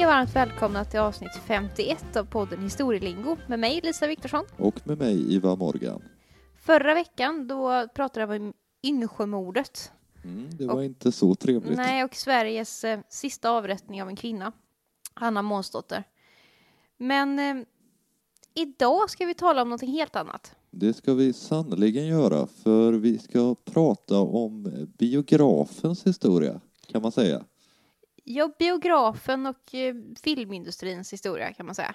Hej och varmt välkomna till avsnitt 51 av podden Historielingo med mig Lisa Viktorsson. Och med mig Ivar Morgan. Förra veckan då pratade vi om Yngsjömordet. Mm, det var och, inte så trevligt. Nej, och Sveriges eh, sista avrättning av en kvinna, Anna Månsdotter. Men eh, idag ska vi tala om någonting helt annat. Det ska vi sannoliken göra, för vi ska prata om biografens historia, kan man säga. Ja, biografen och eh, filmindustrins historia kan man säga.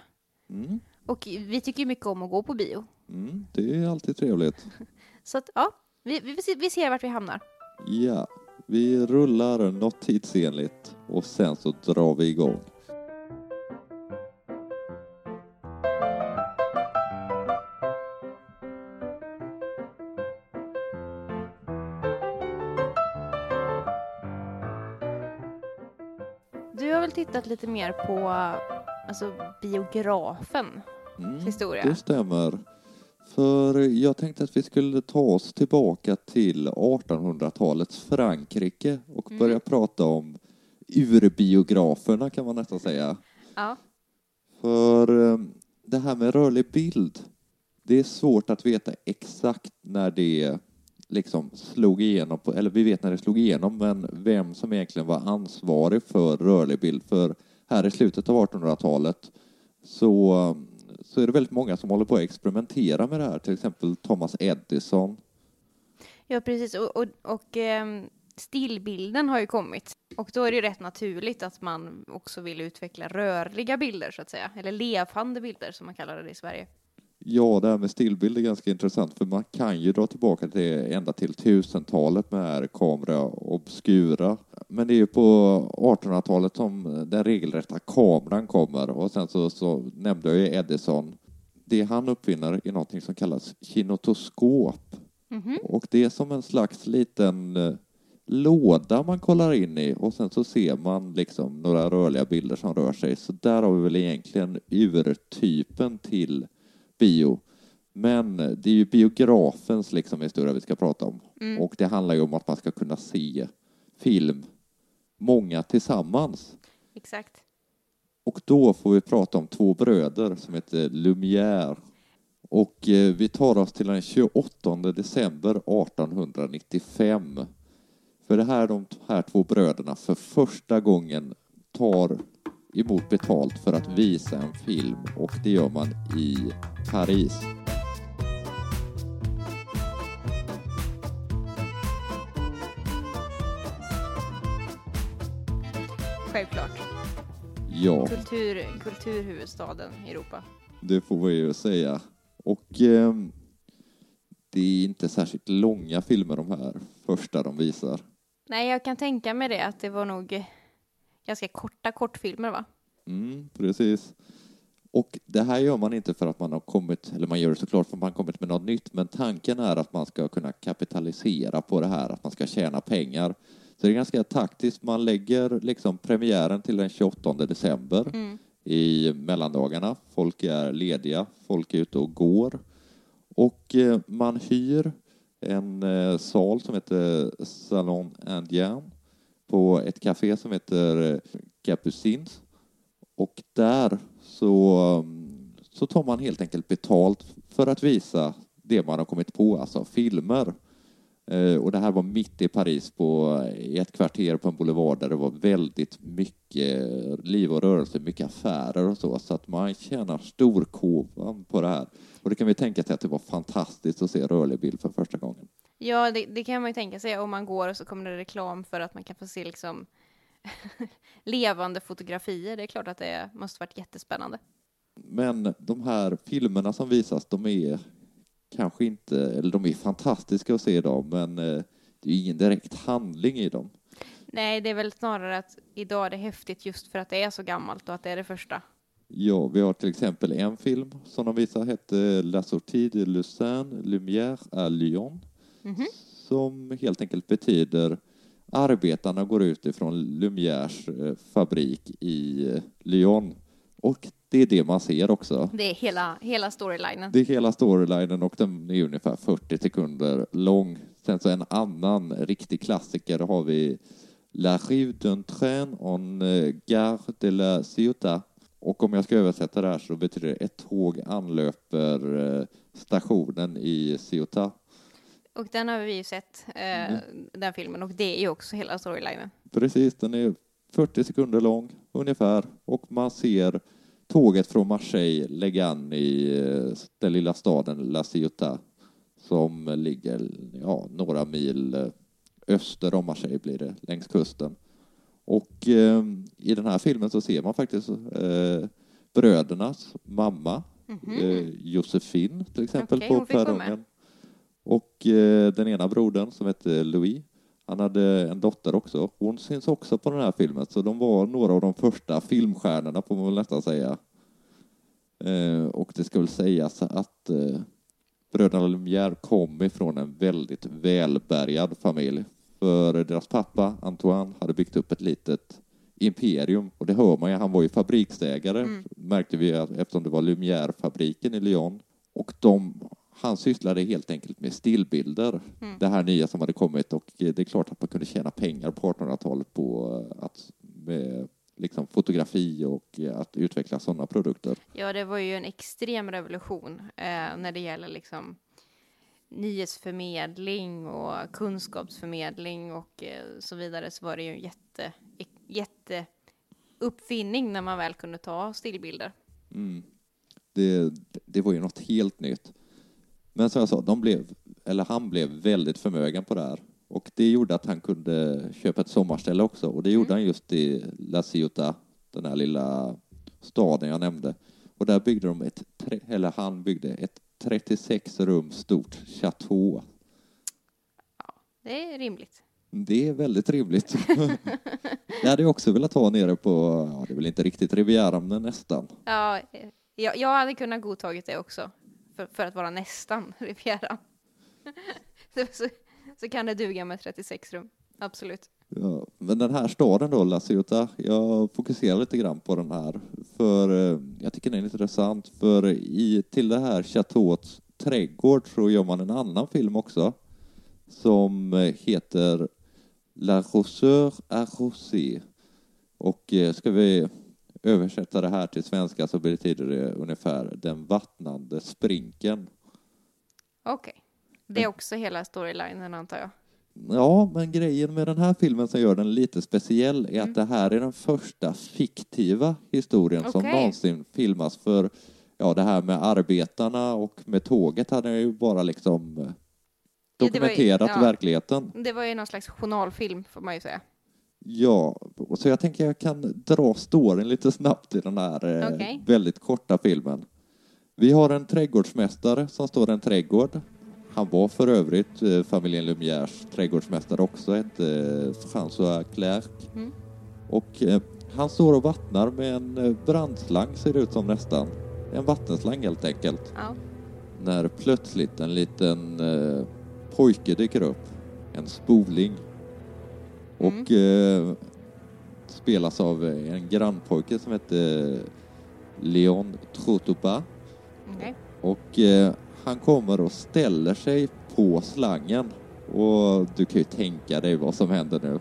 Mm. Och vi tycker mycket om att gå på bio. Mm, det är alltid trevligt. Så att, ja, vi, vi, vi ser vart vi hamnar. Ja, vi rullar något tidsenligt och sen så drar vi igång. Tittat lite mer på alltså, biografen mm, historia. Det stämmer. För jag tänkte att vi skulle ta oss tillbaka till 1800-talets Frankrike och mm. börja prata om urbiograferna kan man nästan säga. Ja. För eh, det här med rörlig bild, det är svårt att veta exakt när det liksom slog igenom, på, eller vi vet när det slog igenom, men vem som egentligen var ansvarig för rörlig bild. För här i slutet av 1800-talet så, så är det väldigt många som håller på att experimentera med det här, till exempel Thomas Edison. Ja, precis. Och, och, och ehm, stillbilden har ju kommit. Och då är det ju rätt naturligt att man också vill utveckla rörliga bilder, så att säga. Eller levande bilder, som man kallar det i Sverige. Ja, det här med stillbild är ganska intressant för man kan ju dra tillbaka till ända till 1000-talet med kamera obscura. Men det är ju på 1800-talet som den regelrätta kameran kommer och sen så, så nämnde jag ju Edison. Det han uppfinner är någonting som kallas kinetoskop. Mm -hmm. Och det är som en slags liten eh, låda man kollar in i och sen så ser man liksom några rörliga bilder som rör sig. Så där har vi väl egentligen urtypen till bio. Men det är ju biografens liksom historia vi ska prata om. Mm. Och det handlar ju om att man ska kunna se film, många tillsammans. Exakt. Och då får vi prata om två bröder som heter Lumière. Och eh, vi tar oss till den 28 december 1895. För det här de här två bröderna för första gången tar emot betalt för att visa en film och det gör man i Paris. Självklart. Ja. Kultur, kulturhuvudstaden i Europa. Det får vi ju säga. Och eh, det är inte särskilt långa filmer de här första de visar. Nej, jag kan tänka mig det, att det var nog ganska korta kortfilmer, va? Mm, precis. Och det här gör man inte för att man har kommit, eller man gör det såklart för att man har kommit med något nytt, men tanken är att man ska kunna kapitalisera på det här, att man ska tjäna pengar. Så det är ganska taktiskt, man lägger liksom premiären till den 28 december mm. i mellandagarna. Folk är lediga, folk är ute och går. Och eh, man hyr en eh, sal som heter Salon Indien på ett café som heter eh, Capucines. Och där så, mm, så tar man helt enkelt betalt för att visa det man har kommit på, alltså filmer. Eh, och det här var mitt i Paris på, i ett kvarter på en boulevard där det var väldigt mycket liv och rörelse, mycket affärer och så, så att man tjänar storkovan på det här. Och det kan vi tänka sig att det var fantastiskt att se rörlig bild för första gången. Ja, det, det kan man ju tänka sig om man går och så kommer det reklam för att man kan få se liksom levande fotografier. Det är klart att det måste varit jättespännande. Men de här filmerna som visas, de är kanske inte, eller de är fantastiska att se idag, men eh, det är ingen direkt handling i dem. Nej, det är väl snarare att idag är det häftigt just för att det är så gammalt och att det är det första. Ja, vi har till exempel en film som de visar hette La sortie de Lucerne, Lumière à Lyon, mm -hmm. som helt enkelt betyder arbetarna går ut ifrån Lumières eh, fabrik i eh, Lyon. Och det är det man ser också. Det är hela, hela storylinen. Det är hela storylinen och den är ungefär 40 sekunder lång. Sen så en annan riktig klassiker har vi La rive d'un train en eh, gare de la Ciotat. Och om jag ska översätta det här så betyder det ett tåg anlöper stationen i Ciotat. Och den har vi ju sett, eh, Mm. den filmen, och det är ju också hela storylinen. Precis, den är 40 sekunder lång ungefär och man ser tåget från Marseille lägga an i eh, den lilla staden La Ciotat som ligger ja, några mil eh, öster om Marseille blir det, längs kusten. Och eh, i den här filmen så ser man faktiskt eh, brödernas mamma, eh, Josefin till exempel, hon på perrongen. Och eh, den ena brodern som hette Louis, han hade en dotter också. Hon syns också på den här filmen, så de var några av de första filmstjärnorna får man väl nästan säga. Eh, och det ska väl sägas att eh, bröderna Lumière kom ifrån en väldigt välbärgad familj. För deras pappa, Antoine, hade byggt upp ett litet imperium och det hör man ju, han var ju fabriksägare märkte vi eftersom det var Lumière-fabriken i Lyon. Och de, han sysslade helt enkelt med stillbilder, det här nya som hade kommit och eh, det är klart att man kunde tjäna pengar på 1800-talet på eh, att med liksom fotografi och eh, att utveckla sådana produkter. Ja, det var ju en extrem revolution eh, när det gäller liksom nyhetsförmedling och kunskapsförmedling och eh, så vidare så var det ju en jätte, jätte uppfinning när man väl kunde ta stillbilder. Mm. Det, det var ju något helt nytt. Men som jag sa, de blev, eller han blev väldigt förmögen på det här. Och det gjorde att han kunde köpa ett sommarställe också. Och det gjorde han just i La Ciotat, den här lilla staden jag nämnde. Och där byggde de ett, eller han byggde ett 36 rum stort chateau. Det är rimligt. Det är väldigt rimligt. det hade jag också velat ha nere på, ja, det är väl inte riktigt Rivieran, men nästan. Ja, jag, jag hade kunnat godtagit det också för, för att vara nästan Rivieran. så, så, kan det duga med 36 rum, absolut. Ja, men den här staden då, La Ciotat, jag fokuserar lite grann på den här. För eh, jag tycker den är intressant, för i, till det här chateauets trädgård så gör man en annan film också som eh, heter La Roseur Arrosée. Och eh, ska vi översätta det här till svenska så betyder det ungefär den vattnande sprinken. Okej. Det är också hela storylinen antar jag. Ja, men grejen med den här filmen som gör den lite speciell är att det här är den första fiktiva historien som Okej. någonsin filmas. För ja, det här med arbetarna och med tåget hade jag ju bara liksom eh, Ja, det ju- dokumenterat ja. verkligheten. Det var ju någon slags journalfilm får man ju säga. Ja, så jag tänker jag kan dra storyn lite snabbt i den här eh, Okej. väldigt korta filmen. Vi har en trädgårdsmästare som står i en trädgård. Han var för övrigt eh, familjen Lumières trädgårdsmästare också, hette eh, François Clerc. Mm. Och eh, han står och vattnar med en brandslang ser det ut som nästan. En vattenslang helt enkelt. Ja. När plötsligt en liten pojke dyker upp. En spoling. Och eh, spelas av eh, en grannpojke som heter Leon Trottoba. Okej. Och eh, han kommer och ställer sig på slangen. Och du kan ju tänka dig vad som händer nu.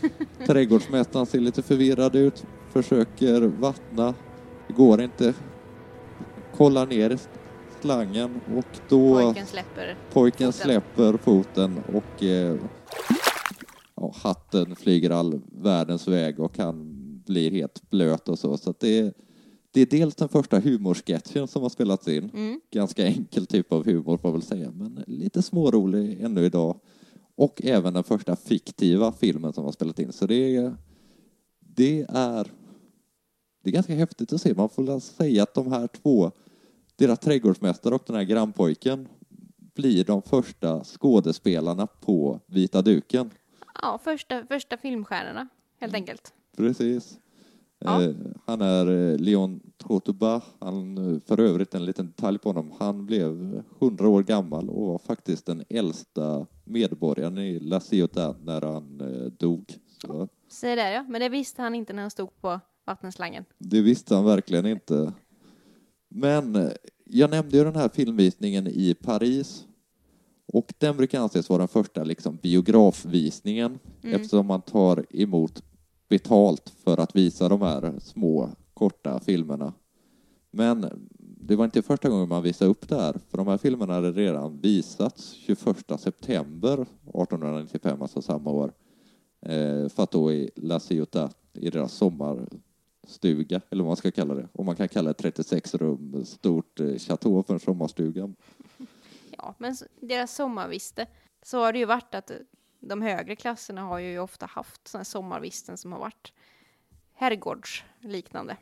Trädgårdsmästaren ser lite förvirrad ut, försöker vattna, det går inte. Kollar ner slangen och då Pojken släpper. pojken foten. släpper foten och eh, ja, hatten flyger all världens väg och han blir helt blöt och så. Så det, är, det är dels den första humorsketchen som har spelats in. Mm. Ganska enkel typ av humor får jag väl säga, men lite smårolig ännu idag. Och även den första fiktiva filmen som har spelat in. Så det är, det är, det är ganska häftigt att se. Man får väl säga att de här två, deras trädgårdsmästare och den här grannpojken, blir de första skådespelarna på vita duken. Ja, första, första filmstjärnorna helt enkelt. Precis. Ja. Eh, han är eh, Leon Trottoba. Han, eh, för övrigt en liten detalj på honom. Han blev 100 år gammal och var faktiskt den äldsta medborgaren i La Ciotat när han eh, dog. Så Säg det ja, men det visste han inte när han stod på vattenslangen. det visste han verkligen inte. Men jag nämnde ju den här filmvisningen i Paris. Och den brukar anses vara den första liksom, biografvisningen Mm. eftersom man tar emot betalt för att visa de här små korta filmerna. Men det var inte första gången man visade upp det här, för de här filmerna hade redan visats 21 september 1895, alltså samma år, eh, för att då i La Ciotat, i deras sommarstuga, eller vad man ska kalla det, om man kan kalla ett 36 rum stort eh, chateau för en sommarstuga. Ja, men deras sommarviste så har det ju varit att de högre klasserna har ju ofta haft sådana sommarvisten som har varit herrgårdsliknande.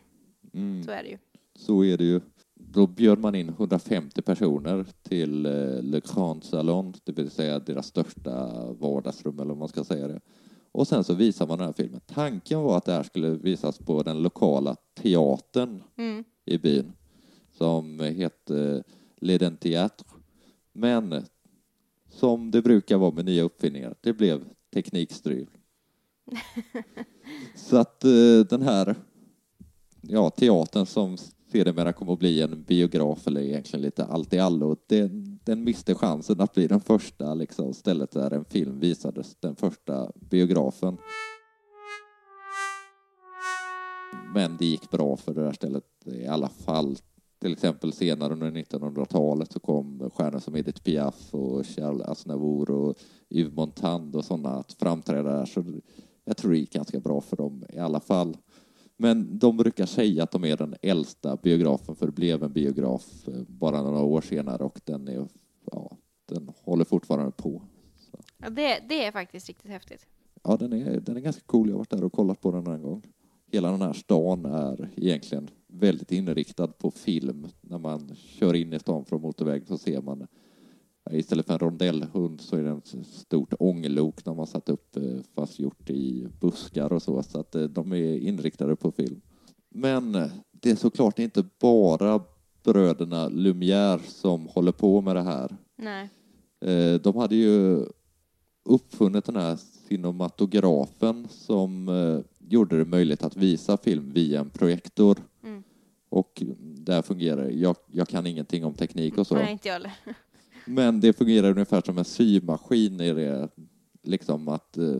Mm. Så är det ju. Så är det ju. Då bjöd man in 150 personer till eh, Le Grand Salon, det vill säga deras största vardagsrum, eller vad man ska säga det. Och sen så visar man den här filmen. Tanken var att det här skulle visas på den lokala teatern Mm. i byn, som hette Leden Théâtre. Men som det brukar vara med nya uppfinningar, det blev teknikstrul. Så att eh, den här ja, teatern som sedermera kommer att bli en biograf eller egentligen lite allt i allo, den, den miste chansen att bli den första liksom, stället där en film visades, den första biografen. Men det gick bra för det där stället i alla fall. Till exempel senare under 1900-talet så kom stjärnor som Edith Piaf och Charles Aznavour och Yves Montand och sådana att framträda där. Så jag tror det gick ganska bra för dem i alla fall. Men de brukar säga att de är den äldsta biografen, för det blev en biograf eh, bara några år senare och den, är, ja, den håller fortfarande på. Så, Ja, det, det är faktiskt riktigt häftigt. ja, den är, den är ganska cool. Jag har varit där och kollat på den en gång. Hela den här stan är egentligen väldigt inriktad på film. När man kör in i stan från motorväg så ser man istället för en rondellhund så är det ett stort ånglok de har satt upp eh, fast gjort i buskar och så. Så att eh, de är inriktade på film. Men eh, det är såklart inte bara bröderna Lumière som håller på med det här. Nej. De hade ju uppfunnit den här cinematografen som gjorde det möjligt att visa film via en projektor. Mm. Och där fungerar det. Jag, jag kan ingenting om teknik och så. Nej, inte jag heller. Men det fungerar ungefär som en symaskin i det. Liksom att eh,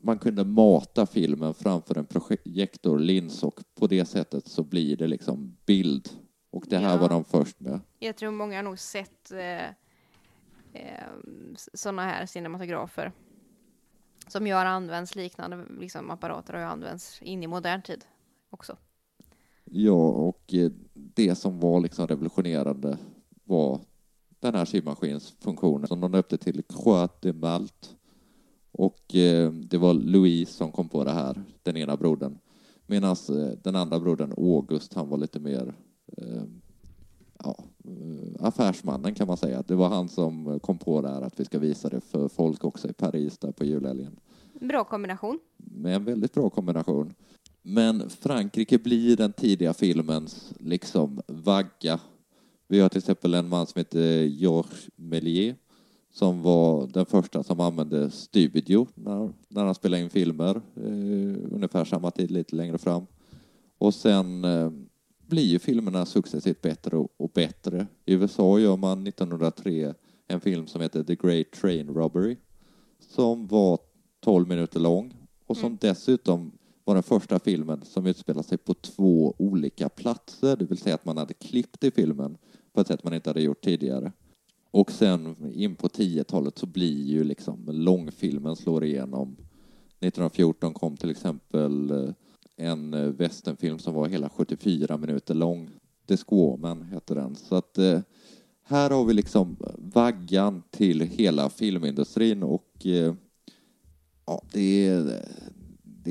man kunde mata filmen framför en projektorlins och på det sättet så blir det liksom bild. Och det här Ja. var de först med. Jag tror många har nog sett eh, eh, sådana här cinematografer. Som ju har använts liknande liksom, apparater har ju använts in i modern tid också. Ja, och eh, det som var liksom revolutionerande var den här symaskins funktion som de döpte till Croix de Malte. Och eh, det var Louis som kom på det här, den ena brodern. Medan eh, den andra brodern, August, han var lite mer eh, ja, affärsmannen kan man säga. Det var han som kom på det här att vi ska visa det för folk också i Paris där på julhelgen Bra kombination. med en väldigt bra kombination. Men Frankrike blir den tidiga filmens liksom vagga. Vi har till exempel en man som heter Georges Méliès som var den första som använde studio när, när han spelade in filmer, eh, ungefär samma tid lite längre fram. Och sen eh, blir ju filmerna successivt bättre och, och bättre. I USA gör man 1903 en film som heter The Great Train Robbery som var 12 minuter lång och som Mm. dessutom var den första filmen som utspelade sig på två olika platser, det vill säga att man hade klippt i filmen på ett sätt man inte hade gjort tidigare. Och sen in på 10-talet så blir ju liksom långfilmen slår igenom. 1914 kom till exempel eh, en eh, västernfilm westernfilm som var hela 74 minuter lång. The Squawman heter den. Så att eh, här har vi liksom vaggan till hela filmindustrin och eh, ja, det är, eh,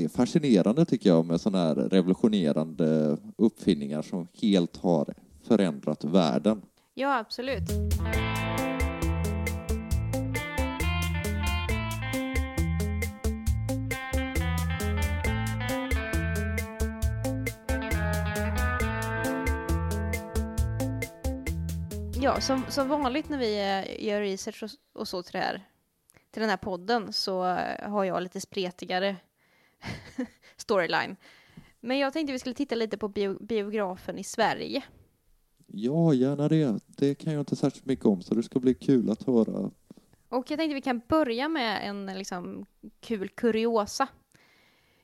det är fascinerande tycker jag med sådana här revolutionerande uppfinningar som helt har förändrat världen. Ja, absolut. Ja, som, som vanligt när vi eh, gör research och, och så till, det här, till den här podden så eh, har jag lite spretigare storyline. Men jag tänkte vi skulle titta lite på bio, biografen i Sverige. Ja, gärna det. Det kan jag inte särskilt mycket om, så det ska bli kul att höra. Och jag tänkte vi kan börja med en liksom, kul kuriosa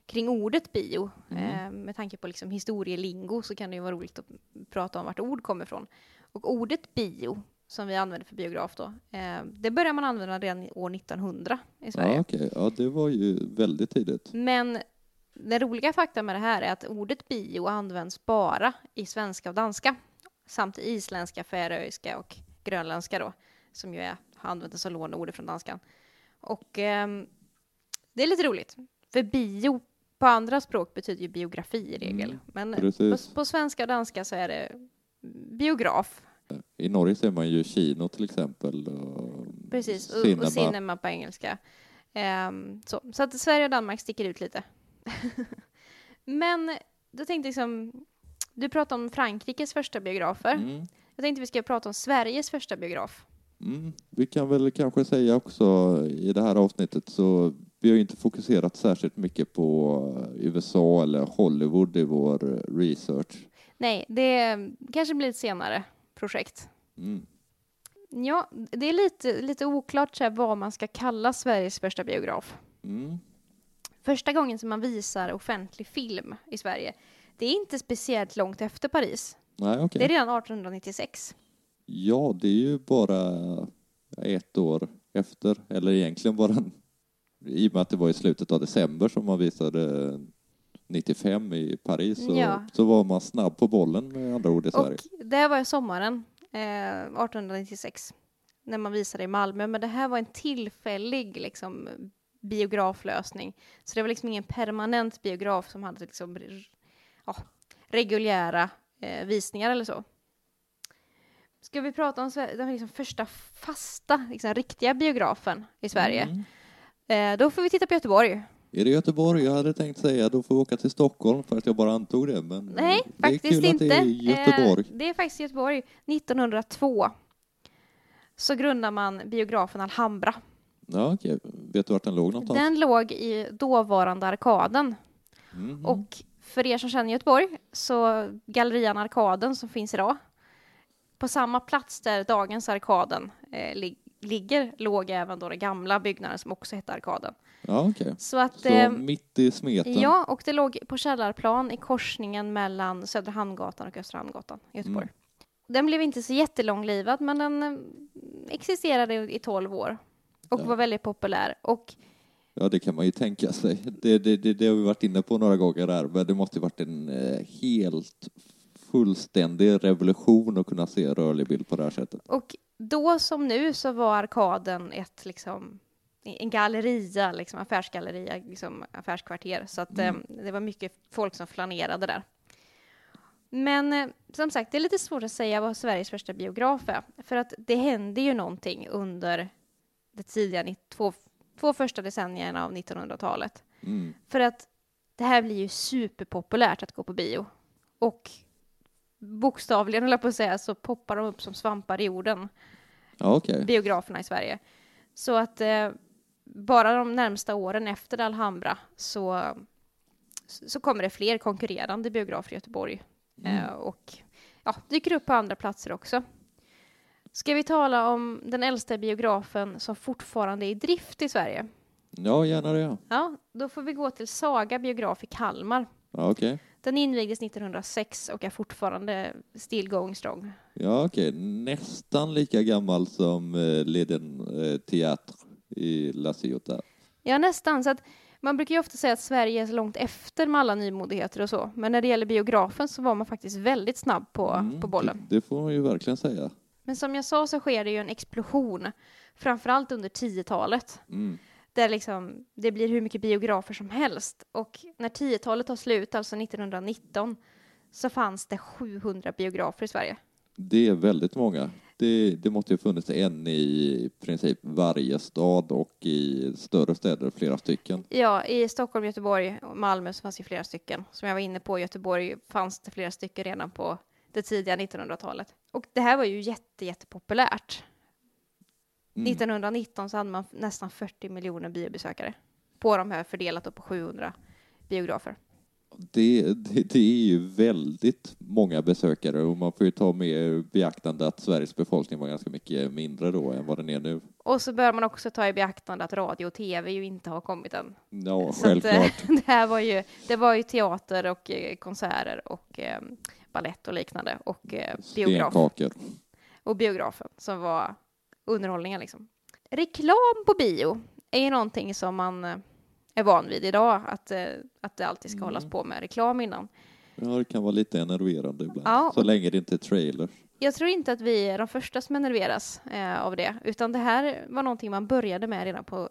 kring ordet bio. Mm. Eh, med tanke på liksom, historielingo så kan det ju vara roligt att prata om vart ord kommer ifrån. Och ordet bio, som vi använder för biograf då, eh, det börjar man använda redan år 1900 i Sverige. Ja, okej. Ja, det var ju väldigt tidigt. Men den roliga fakta med det här är att ordet bio används bara i svenska och danska samt isländska, färöiska och grönländska då, som ju är, har använts som låneord från danskan. Och ehm, det är lite roligt, för bio på andra språk betyder ju biografi i regel, Mm, men på, på svenska och danska så är det biograf, I Norge ser man ju kino till exempel. Och precis, och, cinema. och cinema på engelska. Ehm, så, så att Sverige och Danmark sticker ut lite. Men då tänkte jag liksom, du pratade om Frankrikes första biografer. Mm. Jag tänkte vi ska prata om Sveriges första biograf. Mm. Vi kan väl kanske säga också i det här avsnittet så vi har ju inte fokuserat särskilt mycket på USA eller Hollywood i vår research. Nej, det kanske blir ett senare projekt. Mm. Ja, det är lite, lite oklart så här, vad man ska kalla Sveriges första biograf. Mm. Första gången som man visar offentlig film i Sverige, det är inte speciellt långt efter Paris. Nej, okej. Det är redan 1896. Ja, det är ju bara ett år efter, eller egentligen bara en, i och med att det var i slutet av december som man visade 95 i Paris så, Ja. så var man snabb på bollen med andra ord i Sverige. Och det var sommaren eh, 1896 när man visade i Malmö, men det här var en tillfällig liksom, biograflösning. Så det var liksom ingen permanent biograf som hade liksom, ja, reguljära eh, visningar eller så. Ska vi prata om den liksom första fasta, liksom, riktiga biografen i Sverige? Mm. Eh, då får vi titta på Göteborg. Är det Göteborg? Jag hade tänkt säga då får vi åka till Stockholm för att jag bara antog det. Men Nej, eh, det är faktiskt kul inte. att det är Göteborg. Eh, det är faktiskt Göteborg. 1902 så grundar man biografen Alhambra. Ja, okej. Vet du vart den låg någonstans? Den låg i dåvarande Arkaden. Mhm. Och för er som känner Göteborg så Gallerian Arkaden som finns idag på samma plats där dagens Arkaden eh, lig- ligger låg även då den gamla byggnaden som också hette Arkaden. Ja, okej. Så att Så eh, mitt i smeten. Ja, och det låg på källarplan i korsningen mellan Södra Hamngatan och Östra Hamngatan i Göteborg. Mm. Den blev inte så jättelånglivad, men den eh, existerade i 12 år och Ja. var väldigt populär. Och Ja, det kan man ju tänka sig. Det, det, det, det har vi varit inne på några gånger där, men det måste ju varit en eh, helt fullständig revolution att kunna se rörlig bild på det här sättet. Och då som nu så var arkaden ett liksom en galleria, liksom affärsgalleria, liksom affärskvarter. Så att Mm. eh, det var mycket folk som flanerade där. Men eh, som sagt, det är lite svårt att säga vad Sveriges första biograf är. För att det hände ju någonting under de tidiga två, två första decennierna av 1900-talet. Mm. För att det här blir ju superpopulärt att gå på bio. Och bokstavligen, höll jag på att säga, så poppar de upp som svampar i jorden okej. biograferna i Sverige. Så att eh, bara de närmsta åren efter Alhambra så, så kommer det fler konkurrerande biografer i Göteborg. Mm. Eh, och ja, dyker upp på andra platser också. Ska vi tala om den äldsta biografen som fortfarande är i drift i Sverige? Ja, gärna det. Ja, då får vi gå till Saga biograf i Kalmar. Ja, okej. Den invigdes 1906 och är fortfarande still going strong. Ja, okej. Nästan lika gammal som eh, Leden eh, Théâtre i La Ciotat. Ja, nästan. Så att man brukar ju ofta säga att Sverige är så långt efter med alla nymodigheter och så. Men när det gäller biografen så var man faktiskt väldigt snabb på, Mm, på bollen. Det, det får man ju verkligen säga. Men som jag sa så sker det ju en explosion, framförallt under 10-talet. Mm. Där liksom, det blir hur mycket biografer som helst. Och när 10-talet tar slut, alltså 1919, så fanns det 700 biografer i Sverige. Det är väldigt många. Det, det måste ju funnits en i princip varje stad och i större städer flera stycken. Ja, i Stockholm, Göteborg och Malmö så fanns det flera stycken. Som jag var inne på, i Göteborg fanns det flera stycken redan på det tidiga 1900-talet. Och det här var ju jätte, jättepopulärt. Mm. 1919 så hade man nästan 40 miljoner biobesökare på de här fördelat på 700 biografer. Det, det, det är ju väldigt många besökare och man får ju ta med beaktande att Sveriges befolkning var ganska mycket mindre då än vad den är nu. Och så bör man också ta i beaktande att radio och tv ju inte har kommit än. Ja, Så att, eh, självklart. det här var ju, det var ju teater och eh, konserter och eh, ballett och liknande och eh, biograf. Och biografen som var underhållningen liksom. Reklam på bio är ju någonting som man eh, är van vid idag, att, eh, att det alltid ska hållas på med reklam innan. Ja, det kan vara lite enerverande ibland. Ja, Så länge det inte är trailer. Jag tror inte att vi är de första som enerveras eh, av det, utan det här var någonting man började med redan på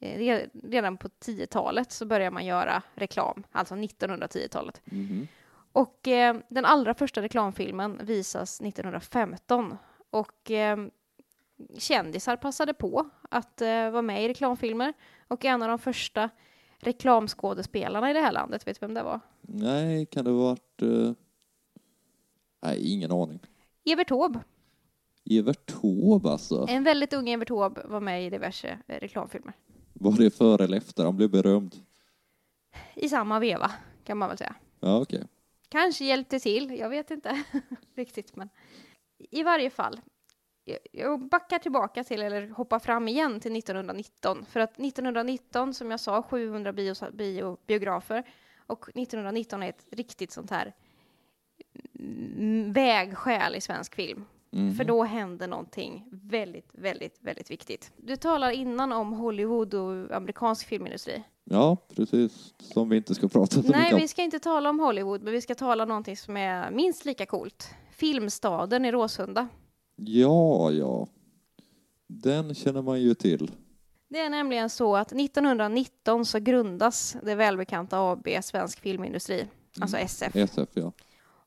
eh, re- Redan på 10-talet så började man göra reklam, alltså 1910-talet. Mhm. Och eh, den allra första reklamfilmen visas 1915 och eh, kändisar passade på att vara med i reklamfilmer och en av de första reklamskådespelarna i det här landet, vet du vem det var? Nej, kan det ha varit... eh, Nej, ingen aning. Evert Taube. Evert Taube alltså. En väldigt ung Evert Taube var med i diverse eh, reklamfilmer. Var det före eller efter han blev berömd? I samma veva, kan man väl säga. Ja, okej. Kanske hjälpte till, jag vet inte riktigt, men i varje fall. Jag- Jag backar tillbaka till, eller hoppar fram igen till 1919, för att 1919, som jag sa, 700 bio, bio, biografer, och 1919 är ett riktigt sånt här mm, vägskäl i svensk film. Mhm. För då händer någonting väldigt, väldigt, väldigt viktigt. Du talar innan om Hollywood och amerikansk filmindustri. Ja, precis. Som vi inte ska prata så Nej, vi ska inte tala om Hollywood, men vi ska tala om någonting som är minst lika coolt. Filmstaden i Råsunda. Ja, ja. Den känner man ju till. Det är nämligen så att 1919 så grundas det välbekanta AB Svensk Filmindustri, alltså SF. SF, ja.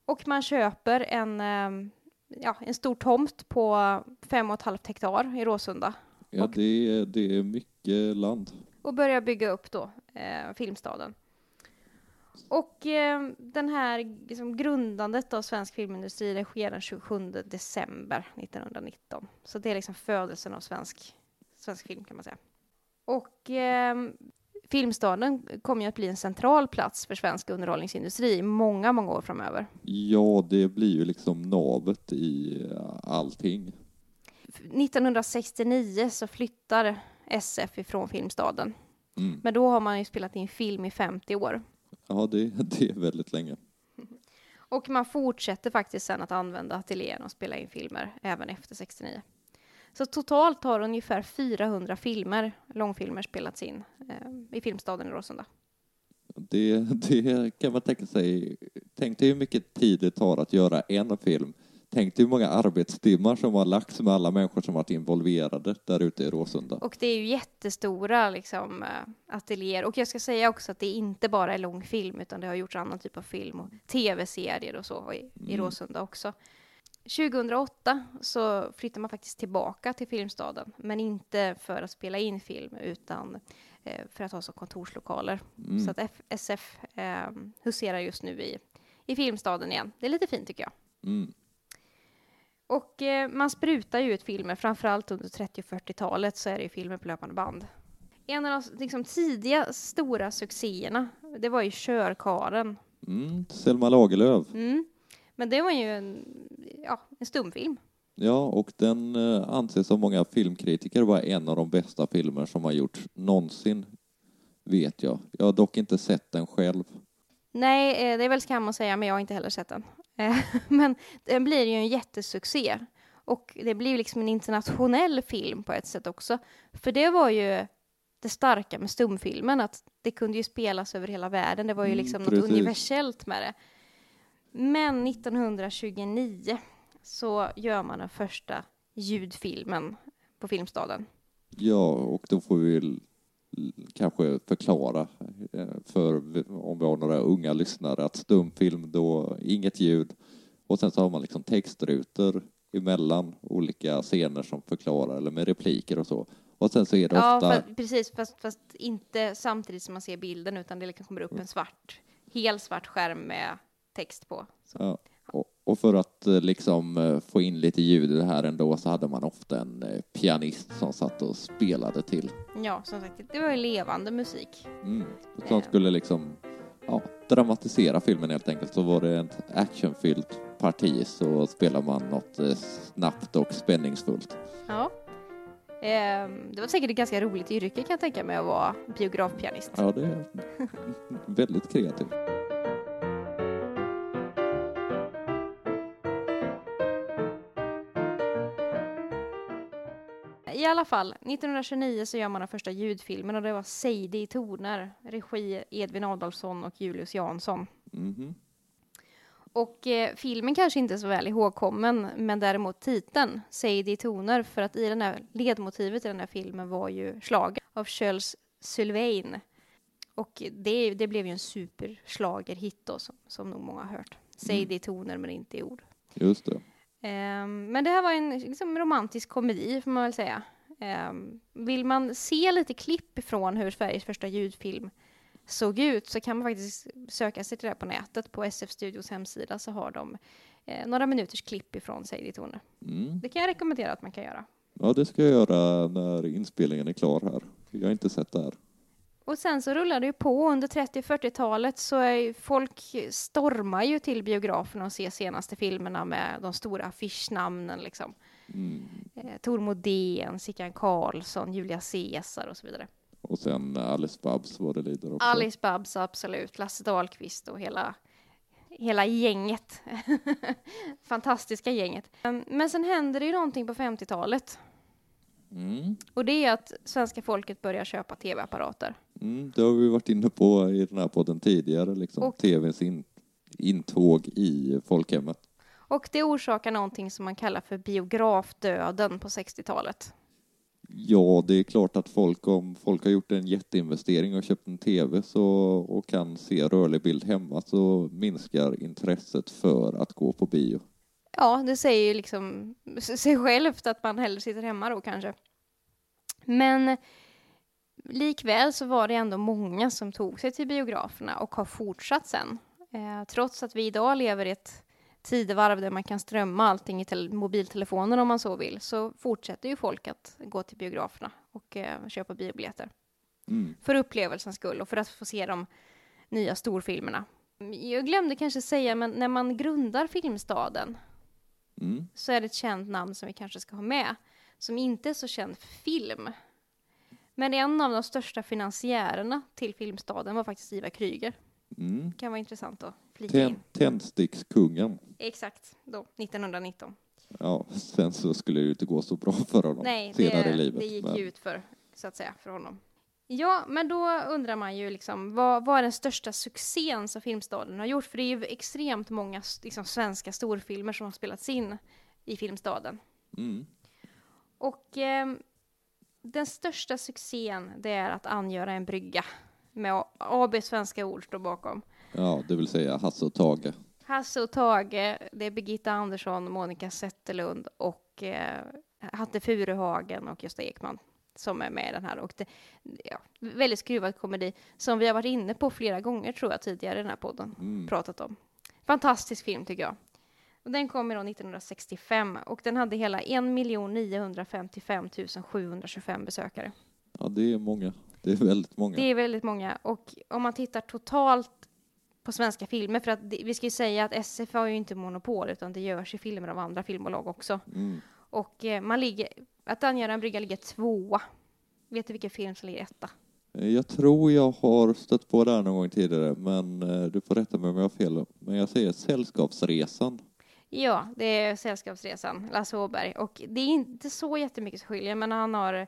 Och man köper en, ehm, ja, en stor tomt på fem och ett halvt hektar i Råsunda Ja, Och- det är, det är mycket land. och börjar bygga upp då eh, Filmstaden. Och eh, den här liksom, grundandet av svensk filmindustri det sker den 27 december 1919. Så det är liksom födelsen av svensk, svensk film kan man säga. Och eh, Filmstaden kommer ju att bli en central plats för svensk underhållningsindustri i många, många år framöver. Ja, det blir ju liksom navet i eh, allting. 1969 så flyttar SF ifrån Filmstaden. Mm. Men då har man ju spelat in film i 50 år. Ja, det, det är väldigt länge. Och man fortsätter faktiskt sen att använda ateljén och spela in filmer även efter 69. Så totalt har ungefär 400 filmer, långfilmer spelats in eh, i Filmstaden i Råsunda. Det, det kan man tänka sig. Tänk dig hur mycket tid det tar att göra en film. Tänk dig hur många arbetstimmar som har lagts med alla människor som varit involverade där ute i Råsunda. Och det är ju jättestora liksom, eh, ateljéer. Och jag ska säga också att det inte bara är långfilm, utan det har gjorts annan typ av film och tv-serier och så i, i Råsunda också. 2008 så flyttar man faktiskt tillbaka till Filmstaden, men inte för att spela in film, utan eh, för att ha som kontorslokaler. Så att F- SF eh, huserar just nu i, i Filmstaden igen. Det är lite fint tycker jag. Mm. Och eh, man sprutar ju ut filmer, framförallt under 30 och 40-talet så är det ju filmer på löpande band. En av de liksom, tidiga stora succéerna, det var ju Körkaren. Mm. Selma Lagerlöf. Mm. Men det var ju en, ja, en stumfilm. Ja, och den eh, anses av många filmkritiker vara en av de bästa filmer som har gjorts någonsin, vet jag. Jag har dock inte sett den själv. Nej, eh, det är väl skam att säga, men jag har inte heller sett den. Eh, Men den blir ju en jättesuccé. Och det blir liksom en internationell film på ett sätt också. För det var ju det starka med stumfilmen, att det kunde ju spelas över hela världen. Det var ju Mm, liksom precis. något universellt med det. Men 1929 så gör man den första ljudfilmen på Filmstaden. Ja, och då får vi kanske förklara eh, för om vi har några unga lyssnare att stumfilm då inget ljud och sen så har man liksom textrutor emellan olika scener som förklarar eller med repliker och så. Och sen så är det Ja, ofta fa- precis, fast, fast inte samtidigt som man ser bilden, utan det liksom kommer upp en svart, helt svart skärm med text på. Så. Ja, och, och för att eh, liksom eh, få in lite ljud i det här ändå så hade man ofta en eh, pianist som satt och spelade till. Ja, som sagt, det var ju levande musik. Mm. Som skulle liksom ja, dramatisera filmen helt enkelt. Så var det ett actionfyllt parti så spelar man något snabbt och spänningsfullt. Ja. Ehm, det var säkert ett ganska roligt yrke kan jag tänka mig att vara biografpianist. Ja, det är väldigt kreativt. I alla fall, 1929 så gör man den första ljudfilmen och det var Sadie i toner, regi Edvin Adolfsson och Julius Jansson. Mhm. Och eh, filmen kanske inte är så väl ihågkommen, men däremot titeln, Sadie i toner, för att i den här ledmotivet i den här filmen var ju slaget av Charles Sylvain. Och det, det blev ju en superschlagerhit då, som, som nog många har hört. Sadie i toner, men inte i ord. Just det. Ehm, men det här var en liksom, romantisk komedi, får man väl säga. Ehm, vill man se lite klipp ifrån hur Sveriges första ljudfilm såg ut så kan man faktiskt söka sig till det här på nätet. På SF Studios hemsida så har de eh, några minuters klipp ifrån Sadie Toner. Mm. Det kan jag rekommendera att man kan göra. Ja, det ska jag göra när inspelningen är klar här. Jag har inte sett det här. Och sen så rullar det ju på. Under 30 40-talet så är folk stormar ju till biograferna och ser senaste filmerna med de stora affischnamnen liksom. Mm. Eh, Tor Modén, Sickan Karlsson, Julia Caesar och så vidare. Och sen Alice Babs vad det lider också. Alice Babs, absolut. Lasse Dahlqvist och hela, hela gänget. Fantastiska gänget. Um, Men sen händer det ju någonting på 50-talet. Mm. Och det är att svenska folket börjar köpa tv-apparater. Mm, det har vi varit inne på i den här podden tidigare, liksom Och- tvns in, intåg i folkhemmet. Och det orsakar någonting som man kallar för biografdöden på 60-talet. Ja, det är klart att folk, om folk har gjort en jätteinvestering och köpt en tv så, och kan se rörlig bild hemma så minskar intresset för att gå på bio. Ja, det säger ju liksom sig självt att man hellre sitter hemma då kanske. Men likväl så var det ändå många som tog sig till biograferna och har fortsatt sen. Eh, trots att vi idag lever i ett tidevarv där man kan strömma allting i tel- mobiltelefonen om man så vill, så fortsätter ju folk att gå till biograferna och eh, köpa biobiljetter. Mm. För upplevelsens skull och för att få se de nya storfilmerna. Jag glömde kanske säga, men när man grundar Filmstaden Mm. så är det ett känt namn som vi kanske ska ha med, som inte är så känd för film. Men en av de största finansiärerna till Filmstaden var faktiskt Ivar Kryger. Mm. Det kan vara intressant att flika Tänd, in. tändstickskungen. Exakt, då, 1919. Ja, sen så skulle det ju inte gå så bra för honom Nej, senare det, i livet. det gick men- ju ut för, så att säga, för honom. Ja, men då undrar man ju liksom, vad, vad är den största succén som Filmstaden har gjort? För det är ju extremt många liksom, svenska storfilmer som har spelats in i Filmstaden. Mm. Och ehm, den största succén det är att angöra en brygga med AB Svenska Ord står bakom. Ja, det vill säga Hasse och Tage. Hasse och Tage, det är Birgitta Andersson, Monica Zetterlund och eh, Hatte Furuhagen och Gösta Ekman som är med i den här. Och det, ja, väldigt skruvad komedi som vi har varit inne på flera gånger tror jag tidigare i den här podden. Mm. Pratat om. Fantastisk film tycker jag. Och den kom då 1965 och den hade hela 1 955 725 besökare. Ja, det är många. Det är väldigt många. Det är väldigt många. Och om man tittar totalt på svenska filmer, för att det, vi ska ju säga att SF har ju inte monopol, utan det görs ju filmer av andra filmbolag också. Mm. Och eh, man ligger, att angöra en brygga ligger tvåa. Vet du vilken film som ligger etta? Jag tror jag har stött på det här någon gång tidigare, men eh, du får rätta mig om jag har fel. Men jag säger Sällskapsresan. Ja, det är Sällskapsresan, Lasse Åberg. Och det är inte så jättemycket som skiljer, men han har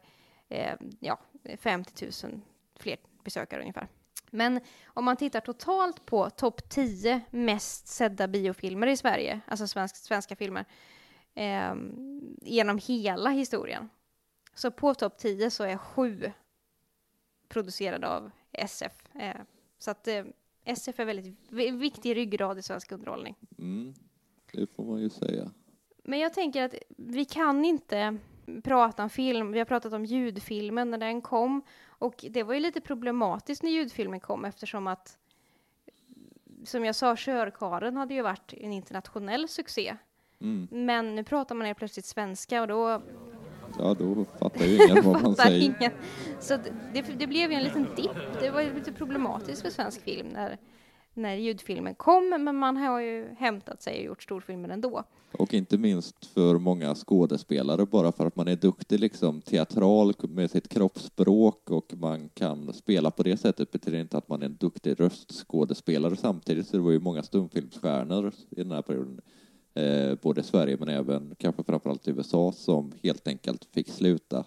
eh, ja, 50 000 fler besökare ungefär. Men om man tittar totalt på topp 10 mest sedda biofilmer i Sverige, alltså svensk, svenska filmer, eh, genom hela historien. Så på topp 10 så är sju producerade av SF. Eh, så att eh, SF är väldigt viktig ryggrad i svensk underhållning. Mm. Det får man ju säga. Men jag tänker att vi kan inte prata om film. Vi har pratat om ljudfilmen när den kom. Och det var ju lite problematiskt när ljudfilmen kom eftersom att som jag sa, Körkaren hade ju varit en internationell succé. Mm. Men nu pratar man helt plötsligt svenska och då Ja, då fattar ju ingen vad man säger. ingen. Så det, det blev ju en liten dipp. Det var ju lite problematiskt för svensk film när när ljudfilmen kom, men man har ju hämtat sig och gjort storfilmer ändå. Och inte minst för många skådespelare, bara för att man är duktig liksom teatral med sitt kroppsspråk och man kan spela på det sättet betyder inte att man är en duktig röstskådespelare samtidigt. Så det var ju många stumfilmsstjärnor i den här perioden, eh, både i Sverige men även kanske framförallt i USA, som helt enkelt fick sluta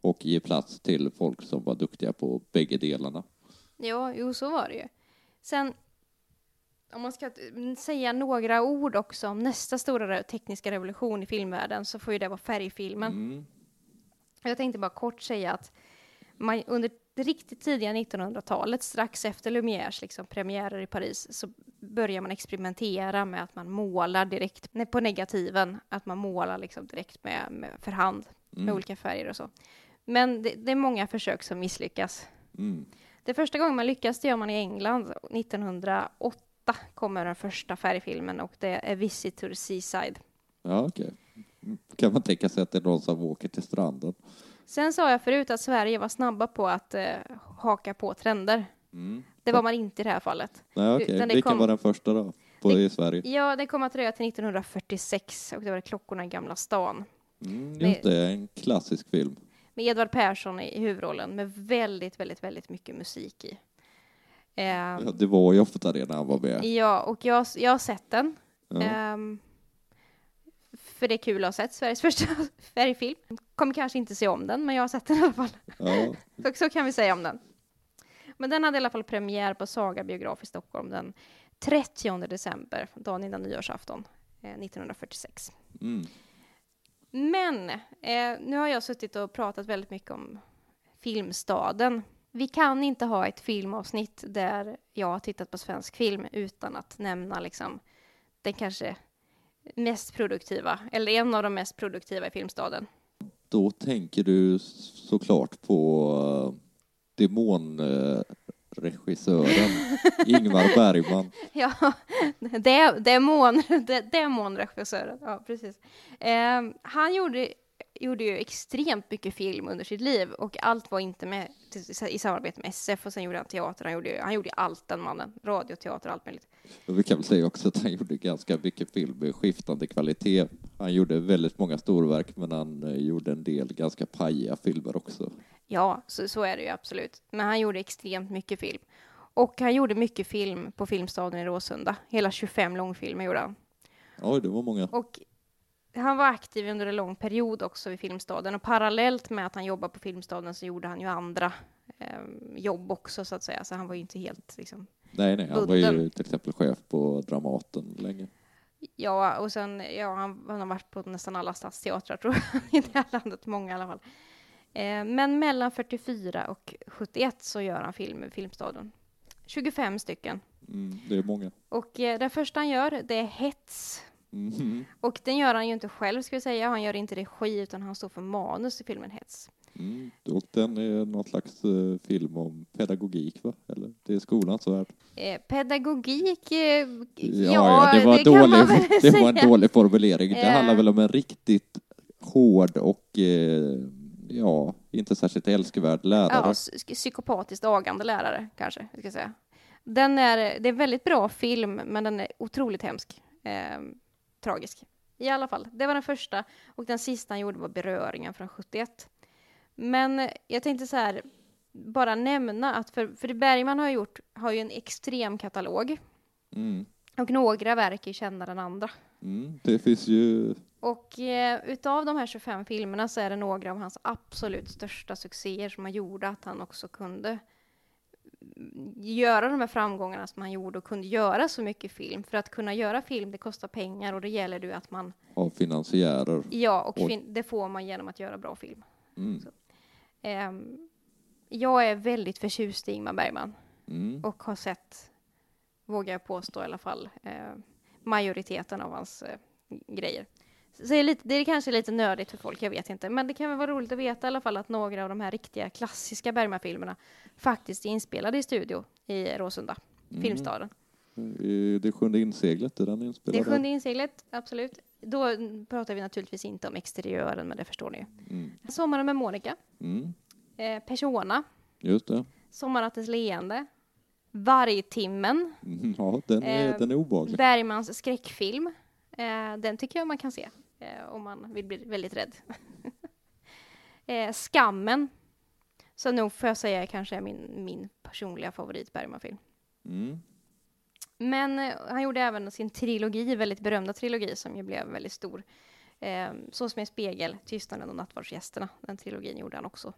och ge plats till folk som var duktiga på bägge delarna. Ja, jo, så var det ju. Sen, om man ska säga några ord också om nästa stora tekniska revolution i filmvärlden så får ju det vara färgfilmen. Mm. Jag tänkte bara kort säga att man, under det riktigt tidiga 1900-talet, strax efter Lumières liksom, premiärer i Paris, så börjar man experimentera med att man målar direkt på negativen, att man målar liksom direkt med, med för hand med Mm. olika färger och så. Men det, det är många försök som misslyckas. Mm. Det första gången man lyckas det gör man i England. 1908 kommer den första färgfilmen och det är Visit to the Seaside. Ja, okej. Mm. Kan man tänka sig att det är någon som åker till stranden? Sen sa jag förut att Sverige var snabba på att eh, haka på trender. Mm. Det var man inte i det här fallet. Nej, okej. Utan det Vilken kom- var den första då? På Det- i Sverige? Ja, det kom att dröja till 1946 och det var Klockorna i Gamla stan. Mm, just det, en klassisk film. Med Edvard Persson i huvudrollen med väldigt, väldigt, väldigt mycket musik i. Eh, Ja, det var ju ofta det när han var med. ja, och jag, jag har sett den. Ja. Ehm, för det är kul att ha sett Sveriges första färgfilm. Kommer kanske inte se om den, men jag har sett den i alla fall. Ja. Så, så kan vi säga om den. Men den hade i alla fall premiär på Saga biograf i Stockholm den 30 december, dagen innan nyårsafton eh, 1946. Mm. Men eh, nu har jag suttit och pratat väldigt mycket om Filmstaden. Vi kan inte ha ett filmavsnitt där jag har tittat på svensk film utan att nämna liksom den kanske mest produktiva, eller en av de mest produktiva i Filmstaden. Då tänker du såklart på uh, Regissören, Ingmar Bergman. Ja, det, är det, demonregissören. Ja, precis. Eh, han gjorde, gjorde ju extremt mycket film under sitt liv och allt var inte med i samarbete med SF och sen gjorde han teater. Han gjorde, han gjorde allt den mannen. Radio, teater, allt möjligt. Och vi kan väl säga också att han gjorde ganska mycket film med skiftande kvalitet. Han gjorde väldigt många storverk men han eh, gjorde en del ganska pajiga filmer också. Ja, så, så är det ju absolut. Men han gjorde extremt mycket film. Och han gjorde mycket film på Filmstaden i Råsunda. Hela 25 långfilmer gjorde han. Oj, det var många. Och han var aktiv under en lång period också vid Filmstaden och parallellt med att han jobbade på Filmstaden så gjorde han ju andra eh, jobb också så att säga. Så han var ju inte helt liksom. Nej, nej, han var ju Bunden. till exempel chef på Dramaten länge. Ja, och sen ja, han, han har varit på nästan alla stadsteatrar tror jag i det här landet, många i alla fall. Eh, men mellan 44 och 71 så gör han film i Filmstaden. 25 stycken. Mm, det är många. Och eh, den första han gör, det är Hets. Mhm. Och den gör han ju inte själv ska vi säga. Han gör inte regi utan han står för manus i filmen Hets. Mm. Och den är någon slags eh, film om pedagogik, va? Eller? Det är skolans värld. Eh, pedagogik, eh, Ja, ja, det var, det kan dålig, man väl det var en säga. dålig formulering. Det Eh. handlar väl om en riktigt hård och eh, ja, inte särskilt älskvärd lärare. Ja, psy- psykopatiskt agande lärare kanske, jag ska säga. Den är, det är en väldigt bra film, men den är otroligt hemsk. Tragisk. I alla fall, det var den första. Och den sista han gjorde var Beröringen från 71. Men jag tänkte så här, bara nämna att för, för det Bergman har gjort har ju en extrem katalog. Mm. Och några verk är kändare än andra. Mm. Det finns ju... Och eh, utav de här 25 filmerna så är det några av hans absolut största succéer som har gjort att han också kunde göra de här framgångarna som han gjorde och kunde göra så mycket film. För att kunna göra film, det kostar pengar och det gäller det att man, Av finansiärer. ja, och fin- det får man genom att göra bra film. Mm. Ehm, jag är väldigt förtjust i Ingmar Bergman Mm. och har sett, vågar jag påstå i alla fall, eh, majoriteten av hans eh, grejer. Så det är, lite, det är kanske lite nördigt för folk, jag vet inte. Men det kan väl vara roligt att veta i alla fall att några av de här riktiga klassiska Bergman-filmerna faktiskt är inspelade i studio i Råsunda, Mm. Filmstaden. Eh, Det sjunde inseglet, är den Det inspelad? är sjunde inseglet, absolut. Då pratar vi naturligtvis inte om exteriören, men det förstår ni ju. Mm. Sommaren med Monica, Mm. eh, Persona, Just det. Sommarnattens leende, Vargtimmen, Mm, Ja, den är, Eh, den är obehaglig. Bergmans skräckfilm. Eh, den tycker jag man kan se eh, om man vill bli väldigt rädd. eh, Skammen, som nog får jag säga kanske är min, min personliga favorit Bergman-film. Mm. Men eh, han gjorde även sin trilogi, väldigt berömda trilogi, som ju blev väldigt stor. Eh, så som en spegel, Tystnaden och Nattvardsgästerna. Den trilogin gjorde han också.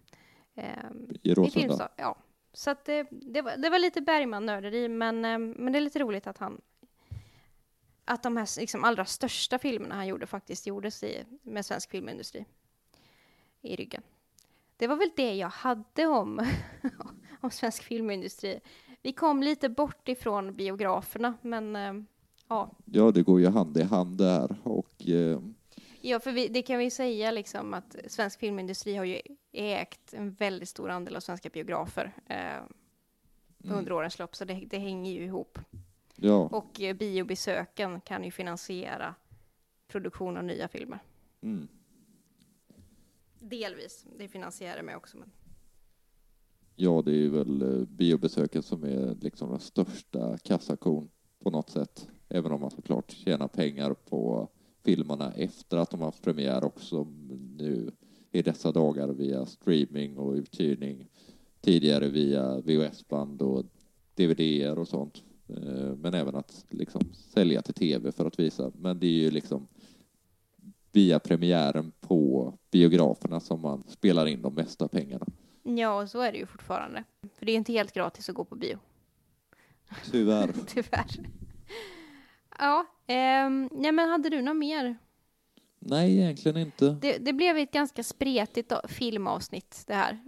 Eh, I i Råsunda. Ja. Så att det, det, var, det var lite Bergman-nörderi, men, eh, men det är lite roligt att han att de här liksom, allra största filmerna han gjorde faktiskt gjordes i, med svensk filmindustri i ryggen. Det var väl det jag hade om, om svensk filmindustri. Vi kom lite bort ifrån biograferna, men eh, ja, Ja, det går ju hand i hand där. Och eh, Ja, för vi, det kan vi säga liksom att svensk filmindustri har ju ägt en väldigt stor andel av svenska biografer eh, under årens lopp, så det, det hänger ju ihop. Ja, Och eh, biobesöken kan ju finansiera produktion av nya filmer. mm. Delvis, det finansierar det med också. Men... ja, det är väl eh, biobesöken som är liksom den största kassakon på något sätt. Även om man såklart tjänar pengar på filmerna efter att de har haft premiär också nu i dessa dagar via streaming och uthyrning. Tidigare via VHS-band och DVD-er och sånt. Eh, Men även att liksom sälja till tv för att visa. Men det är ju liksom via premiären på biograferna som man spelar in de mesta pengarna. Ja, och så är det ju fortfarande. För det är inte helt gratis att gå på bio, Tyvärr. tyvärr. Ja, ehm, nej men hade du något mer? Nej, egentligen inte. Det, det blev ett ganska spretigt filmavsnitt det här.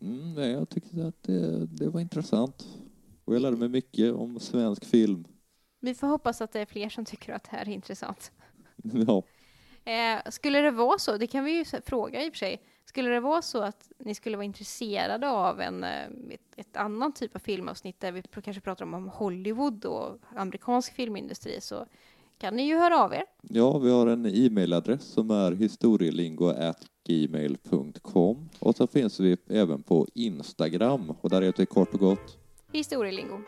Mm, nej, jag tyckte att det, det var intressant. Och jag lärde mig mycket om svensk film. Vi får hoppas att det är fler som tycker att det här är intressant. Ja, Eh, skulle det vara så, det kan vi ju fråga i och för sig, skulle det vara så att ni skulle vara intresserade av en, eh, ett, ett annan typ av filmavsnitt där vi kanske pratar om, om Hollywood och amerikansk filmindustri så kan ni ju höra av er. ja vi har en e-mailadress som är historielingo.gmail.com och så finns vi även på Instagram och där heter vi kort och gott Historielingo.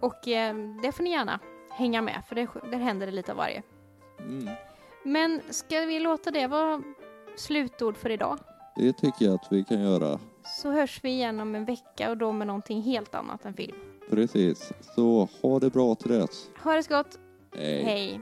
Och eh, det får ni gärna hänga med för det, där händer det lite av varje. mm, Men ska vi låta det vara slutord för idag? Det tycker jag att vi kan göra. Så hörs vi igen om en vecka och då med någonting helt annat än film. Precis. Så ha det bra till dess. Ha det så gott! Hej. Hej.